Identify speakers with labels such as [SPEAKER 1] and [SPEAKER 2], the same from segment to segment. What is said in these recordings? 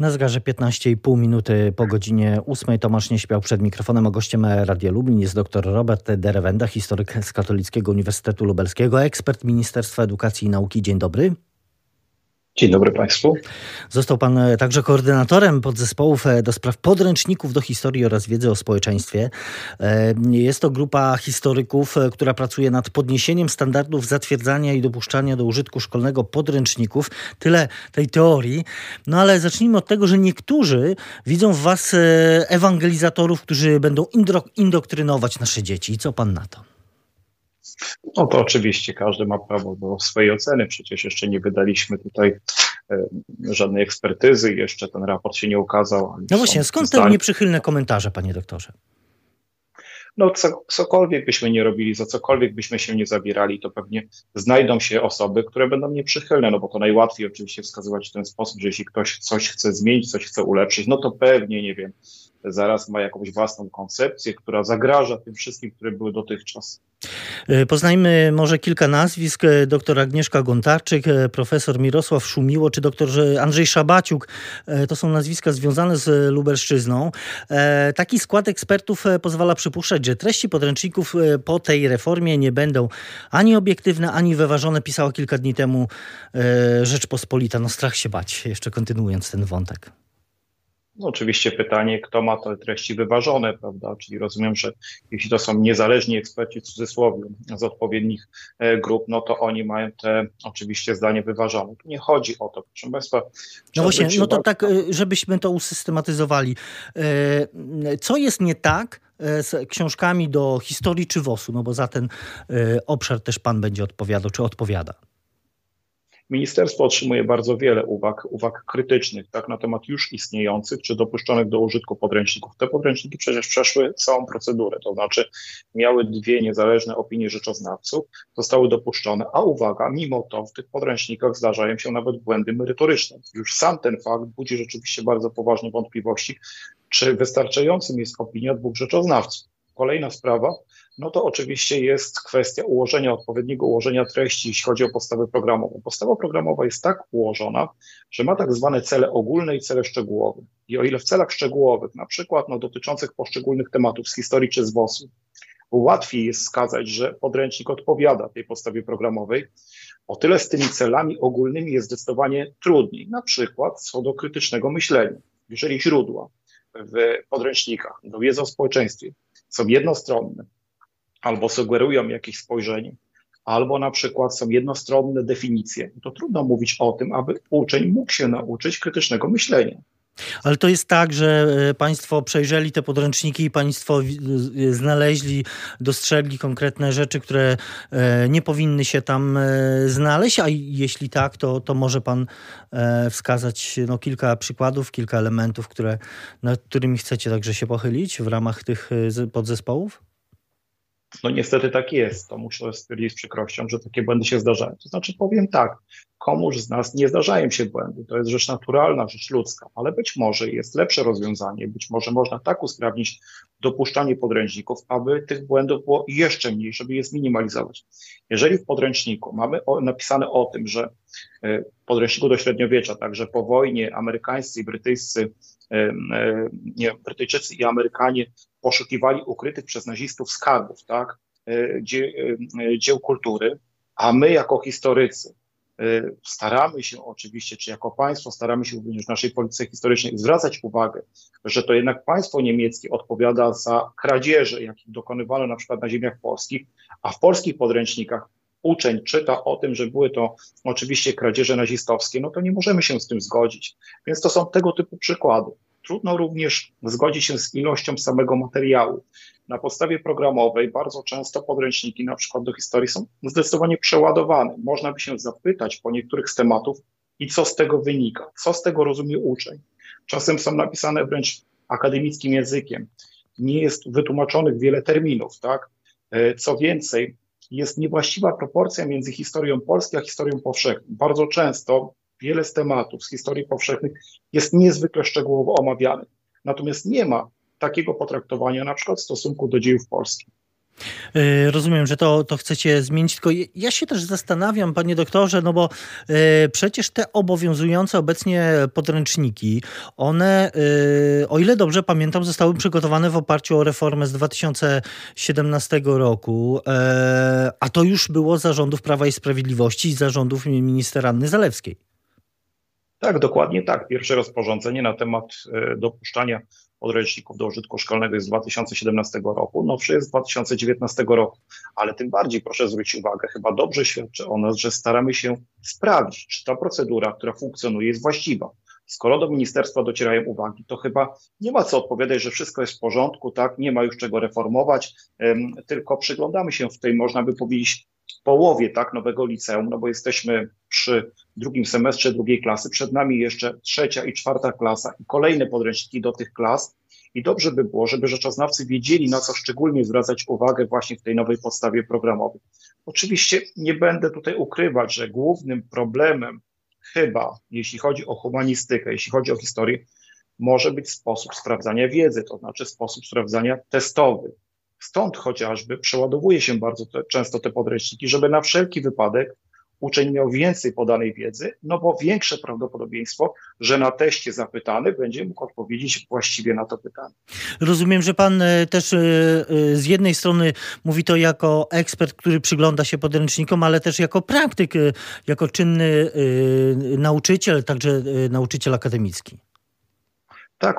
[SPEAKER 1] Na zegarze 15,5 minuty po godzinie 8 Tomasz nie śpiał przed mikrofonem, a gościem Radia Lublin jest dr Robert Derewenda, historyk z Katolickiego Uniwersytetu Lubelskiego, ekspert Ministerstwa Edukacji i Nauki. Dzień dobry.
[SPEAKER 2] Dzień dobry Państwu.
[SPEAKER 1] Został Pan e, także koordynatorem podzespołów e, do spraw podręczników do historii oraz wiedzy o społeczeństwie. E, jest to grupa historyków, która pracuje nad podniesieniem standardów zatwierdzania i dopuszczania do użytku szkolnego podręczników. Tyle tej teorii. No ale zacznijmy od tego, że niektórzy widzą w Was ewangelizatorów, którzy będą indoktrynować nasze dzieci. I co Pan na to?
[SPEAKER 2] No to oczywiście każdy ma prawo do swojej oceny. Przecież jeszcze nie wydaliśmy tutaj e, żadnej ekspertyzy, jeszcze ten raport się nie ukazał.
[SPEAKER 1] No właśnie, skąd te nieprzychylne komentarze, panie doktorze?
[SPEAKER 2] No, co, cokolwiek byśmy nie robili, za cokolwiek byśmy się nie zabierali, to pewnie znajdą się osoby, które będą nieprzychylne, no bo to najłatwiej oczywiście wskazywać w ten sposób, że jeśli ktoś coś chce zmienić, coś chce ulepszyć, no to pewnie, nie wiem, zaraz ma jakąś własną koncepcję, która zagraża tym wszystkim, które były dotychczas.
[SPEAKER 1] E, poznajmy może kilka nazwisk. E, doktor Agnieszka Gontarczyk, e, profesor Mirosław Szumiło czy doktor Andrzej Szabaciuk. To są nazwiska związane z Lubelszczyzną. Taki skład ekspertów pozwala przypuszczać, że treści podręczników po tej reformie nie będą ani obiektywne, ani wyważone. Pisała kilka dni temu Rzeczpospolita. No strach się bać, jeszcze kontynuując ten wątek.
[SPEAKER 2] No, oczywiście pytanie, kto ma te treści wyważone, prawda? Czyli rozumiem, że jeśli to są niezależni eksperci w cudzysłowie z odpowiednich e, grup, no to oni mają te oczywiście zdanie wyważone. Tu nie chodzi o to, proszę Państwa.
[SPEAKER 1] No właśnie, no to tak, e, żebyśmy to usystematyzowali. E, co jest nie tak z książkami do historii czy WOS-u? No bo za ten obszar też Pan będzie odpowiadał, czy odpowiada.
[SPEAKER 2] Ministerstwo otrzymuje bardzo wiele uwag, uwag krytycznych tak, na temat już istniejących czy dopuszczonych do użytku podręczników. Te podręczniki przecież przeszły całą procedurę, to znaczy miały dwie niezależne opinie rzeczoznawców, zostały dopuszczone, a uwaga, mimo to w tych podręcznikach zdarzają się nawet błędy merytoryczne. Już sam ten fakt budzi rzeczywiście bardzo poważne wątpliwości, czy wystarczającym jest opinia dwóch rzeczoznawców. Kolejna sprawa, no to oczywiście jest kwestia ułożenia, odpowiedniego ułożenia treści, jeśli chodzi o podstawę programową. Podstawa programowa jest tak ułożona, że ma tak zwane cele ogólne i cele szczegółowe. I o ile w celach szczegółowych, na przykład no, dotyczących poszczególnych tematów z historii czy z WOS-u, łatwiej jest wskazać, że podręcznik odpowiada tej podstawie programowej, o tyle z tymi celami ogólnymi jest zdecydowanie trudniej. Na przykład co do krytycznego myślenia. Jeżeli źródła w podręcznikach do wiedzy o społeczeństwie są jednostronne, albo sugerują jakieś spojrzenie, albo na przykład są jednostronne definicje, to trudno mówić o tym, aby uczeń mógł się nauczyć krytycznego myślenia.
[SPEAKER 1] Ale to jest tak, że e, Państwo przejrzeli te podręczniki i Państwo znaleźli, dostrzegli konkretne rzeczy, które e, nie powinny się tam e, znaleźć, a jeśli tak, to, to może Pan wskazać no, kilka przykładów, kilka elementów, które, nad którymi chcecie także się pochylić w ramach tych podzespołów?
[SPEAKER 2] No niestety tak jest. To muszę stwierdzić z przykrością, że takie błędy się zdarzają. To znaczy powiem tak, komuś z nas nie zdarzają się błędy. To jest rzecz naturalna, rzecz ludzka, ale być może jest lepsze rozwiązanie, być może można tak usprawnić dopuszczanie podręczników, aby tych błędów było jeszcze mniej, żeby je zminimalizować. Jeżeli w podręczniku mamy o, napisane o tym, że e, w podręczniku do średniowiecza, także po wojnie amerykańscy i brytyjscy e, nie, Brytyjczycy i Amerykanie poszukiwali ukrytych przez nazistów skarbów, tak, e, dzie, e, dzieł kultury, a my jako historycy e, staramy się oczywiście, czy jako państwo staramy się również w naszej polityce historycznej zwracać uwagę, że to jednak państwo niemieckie odpowiada za kradzieże, jakich dokonywano na przykład na ziemiach polskich, a w polskich podręcznikach uczeń czyta o tym, że były to oczywiście kradzieże nazistowskie, no to nie możemy się z tym zgodzić. Więc to są tego typu przykłady. Trudno również zgodzić się z ilością samego materiału. Na podstawie programowej bardzo często podręczniki, na przykład do historii, są zdecydowanie przeładowane. Można by się zapytać po niektórych z tematów, i co z tego wynika, co z tego rozumie uczeń. Czasem są napisane wręcz akademickim językiem. Nie jest wytłumaczonych wiele terminów, tak? E, co więcej, jest niewłaściwa proporcja między historią Polski a historią powszechną. Bardzo często wiele z tematów z historii powszechnych jest niezwykle szczegółowo omawianych. Natomiast nie ma takiego potraktowania na przykład w stosunku do dziejów polskich.
[SPEAKER 1] E, rozumiem, że to, to chcecie zmienić, tylko ja się też zastanawiam, panie doktorze, no bo e, przecież te obowiązujące obecnie podręczniki, one, e, o ile dobrze pamiętam, zostały przygotowane w oparciu o reformę z 2017 roku, a to już było zarządów Prawa i Sprawiedliwości i zarządów minister Anny Zalewskiej.
[SPEAKER 2] Tak, dokładnie tak. Pierwsze rozporządzenie na temat dopuszczania podręczników do użytku szkolnego jest z 2017 roku, nowszy jest z 2019 roku. Ale tym bardziej proszę zwrócić uwagę, chyba dobrze świadczy o nas, że staramy się sprawdzić, czy ta procedura, która funkcjonuje, jest właściwa. Skoro do ministerstwa docierają uwagi, to chyba nie ma co odpowiadać, że wszystko jest w porządku, tak, nie ma już czego reformować, tylko przyglądamy się w tej, można by powiedzieć, połowie tak, nowego liceum, no bo jesteśmy przy drugim semestrze drugiej klasy, przed nami jeszcze trzecia i czwarta klasa i kolejne podręczniki do tych klas. I dobrze by było, żeby rzeczoznawcy wiedzieli, na co szczególnie zwracać uwagę właśnie w tej nowej podstawie programowej. Oczywiście nie będę tutaj ukrywać, że głównym problemem chyba, jeśli chodzi o humanistykę, jeśli chodzi o historię, może być sposób sprawdzania wiedzy, to znaczy sposób sprawdzania testowy. Stąd chociażby przeładowuje się bardzo te, często te podręczniki, żeby na wszelki wypadek uczeń miał więcej podanej wiedzy, no bo większe prawdopodobieństwo, że na teście zapytany będzie mógł odpowiedzieć właściwie na to pytanie.
[SPEAKER 1] Rozumiem, że pan e, też e, e, z jednej strony mówi to jako ekspert, który przygląda się podręcznikom, ale też jako praktyk, jako czynny nauczyciel, także nauczyciel akademicki.
[SPEAKER 2] Tak,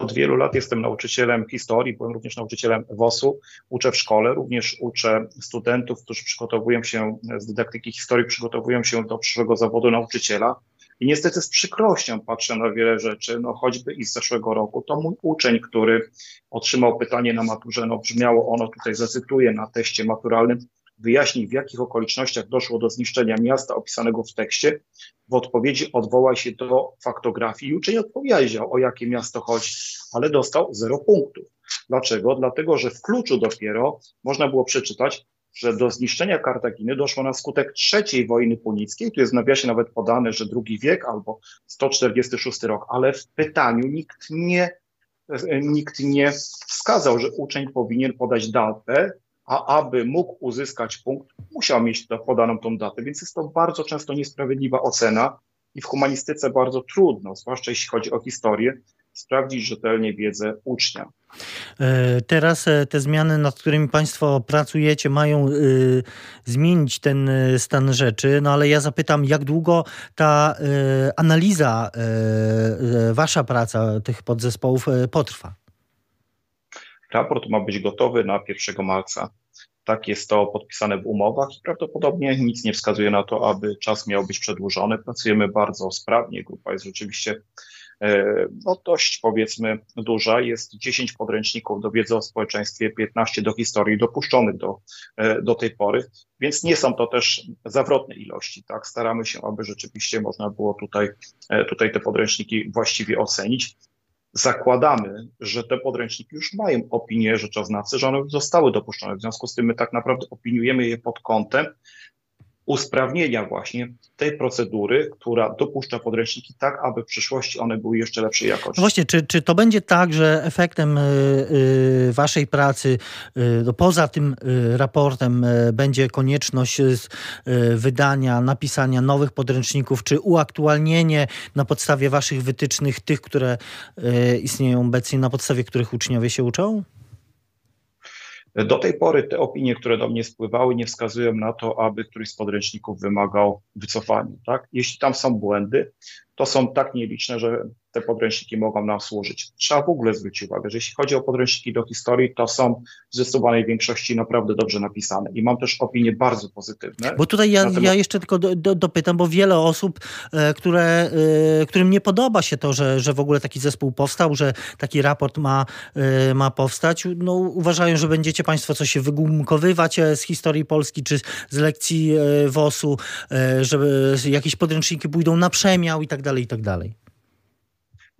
[SPEAKER 2] od wielu lat jestem nauczycielem historii, byłem również nauczycielem WOS-u. Uczę w szkole, również uczę studentów, którzy przygotowują się z dydaktyki historii, przygotowują się do przyszłego zawodu nauczyciela. I niestety z przykrością patrzę na wiele rzeczy, no choćby i z zeszłego roku. To mój uczeń, który otrzymał pytanie na maturze, no brzmiało ono, tutaj zacytuję na teście maturalnym, wyjaśnij, w jakich okolicznościach doszło do zniszczenia miasta opisanego w tekście. W odpowiedzi odwołaj się do faktografii i uczeń odpowiedział, o jakie miasto chodzi, ale dostał zero punktów. Dlaczego? Dlatego, że w kluczu dopiero można było przeczytać, że do zniszczenia Kartaginy doszło na skutek trzeciej wojny punickiej. Tu jest w nawiasie nawet podane, że drugi wiek albo 146 rok, ale w pytaniu nikt nie, nikt nie wskazał, że uczeń powinien podać datę a aby mógł uzyskać punkt, musiał mieć to, podaną tą datę, więc jest to bardzo często niesprawiedliwa ocena i w humanistyce bardzo trudno, zwłaszcza jeśli chodzi o historię, sprawdzić rzetelnie wiedzę ucznia.
[SPEAKER 1] E, teraz e, te zmiany, nad którymi Państwo pracujecie, mają y, zmienić ten stan rzeczy, no ale ja zapytam, jak długo ta analiza, Wasza praca tych podzespołów potrwa?
[SPEAKER 2] Raport ma być gotowy na 1 marca. Tak jest to podpisane w umowach i prawdopodobnie nic nie wskazuje na to, aby czas miał być przedłużony. Pracujemy bardzo sprawnie. Grupa jest rzeczywiście e, no, dość powiedzmy duża. Jest 10 podręczników do wiedzy o społeczeństwie, 15 do historii dopuszczonych do, e, do tej pory, więc nie są to też zawrotne ilości. Tak? Staramy się, aby rzeczywiście można było tutaj, e, tutaj te podręczniki właściwie ocenić zakładamy, że te podręczniki już mają opinię rzeczoznawcy, że one już zostały dopuszczone. W związku z tym my tak naprawdę opiniujemy je pod kątem usprawnienia właśnie tej procedury, która dopuszcza podręczniki tak, aby w przyszłości one były jeszcze lepszej jakości.
[SPEAKER 1] No właśnie, czy, czy to będzie tak, że efektem y, y, waszej pracy, y, no poza tym raportem, będzie konieczność wydania, napisania nowych podręczników, czy uaktualnienie na podstawie waszych wytycznych tych, które istnieją obecnie, na podstawie których uczniowie się uczą?
[SPEAKER 2] Do tej pory te opinie, które do mnie spływały, nie wskazują na to, aby któryś z podręczników wymagał wycofania. Tak? Jeśli tam są błędy, to są tak nieliczne, że te podręczniki mogą nam służyć. Trzeba w ogóle zwrócić uwagę, że jeśli chodzi o podręczniki do historii, to są w zdecydowanej większości naprawdę dobrze napisane i mam też opinie bardzo pozytywne.
[SPEAKER 1] Bo tutaj ja, ja jeszcze tylko do, do, dopytam, bo wiele osób, e, które, e, którym nie podoba się to, że, że w ogóle taki zespół powstał, że taki raport ma, e, ma powstać, no, uważają, że będziecie Państwo coś się wygumkowywać z historii Polski czy z lekcji WOS-u, że jakieś podręczniki pójdą na przemiał i tak dalej, i tak dalej.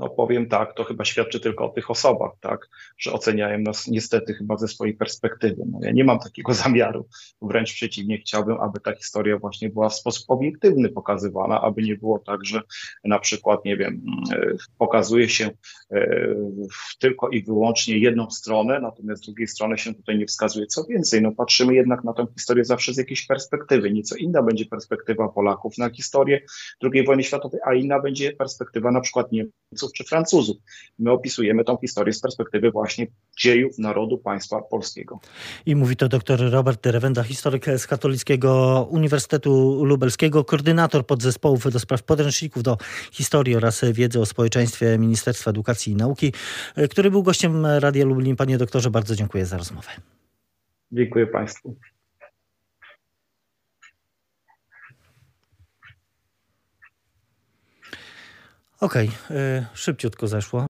[SPEAKER 2] No powiem tak, to chyba świadczy tylko o tych osobach, tak, że oceniają nas niestety chyba ze swojej perspektywy. No, ja nie mam takiego zamiaru, wręcz przeciwnie, chciałbym, aby ta historia właśnie była w sposób obiektywny pokazywana, aby nie było tak, że na przykład, nie wiem, mm, pokazuje się e, tylko i wyłącznie jedną stronę, natomiast z drugiej strony się tutaj nie wskazuje. Co więcej, no patrzymy jednak na tę historię zawsze z jakiejś perspektywy. Nieco inna będzie perspektywa Polaków na historię II wojny światowej, a inna będzie perspektywa na przykład Niemców czy Francuzów. My opisujemy tą historię z perspektywy właśnie dziejów narodu państwa polskiego.
[SPEAKER 1] I mówi to dr Robert Rewenda, historyk z Katolickiego Uniwersytetu Lubelskiego, koordynator podzespołów do spraw podręczników do historii oraz wiedzy o społeczeństwie Ministerstwa Edukacji i Nauki, który był gościem Radia Lublin. Panie doktorze, bardzo dziękuję za rozmowę.
[SPEAKER 2] Dziękuję Państwu.
[SPEAKER 1] Okej, okay, szybciutko zeszło.